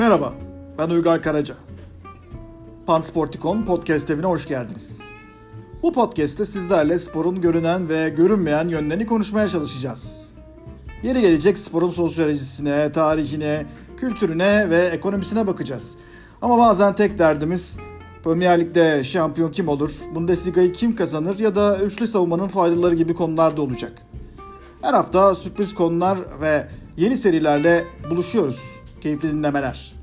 Merhaba, ben Uygar Karaca. Pansportikon podcast evine hoş geldiniz. Bu podcast'te sizlerle sporun görünen ve görünmeyen yönlerini konuşmaya çalışacağız. Yeri gelecek sporun sosyolojisine, tarihine, kültürüne ve ekonomisine bakacağız. Ama bazen tek derdimiz Premier Lig'de şampiyon kim olur, Bundesliga'yı kim kazanır ya da üçlü savunmanın faydaları gibi konularda olacak. Her hafta sürpriz konular ve yeni serilerle buluşuyoruz. Keyifli dinlemeler.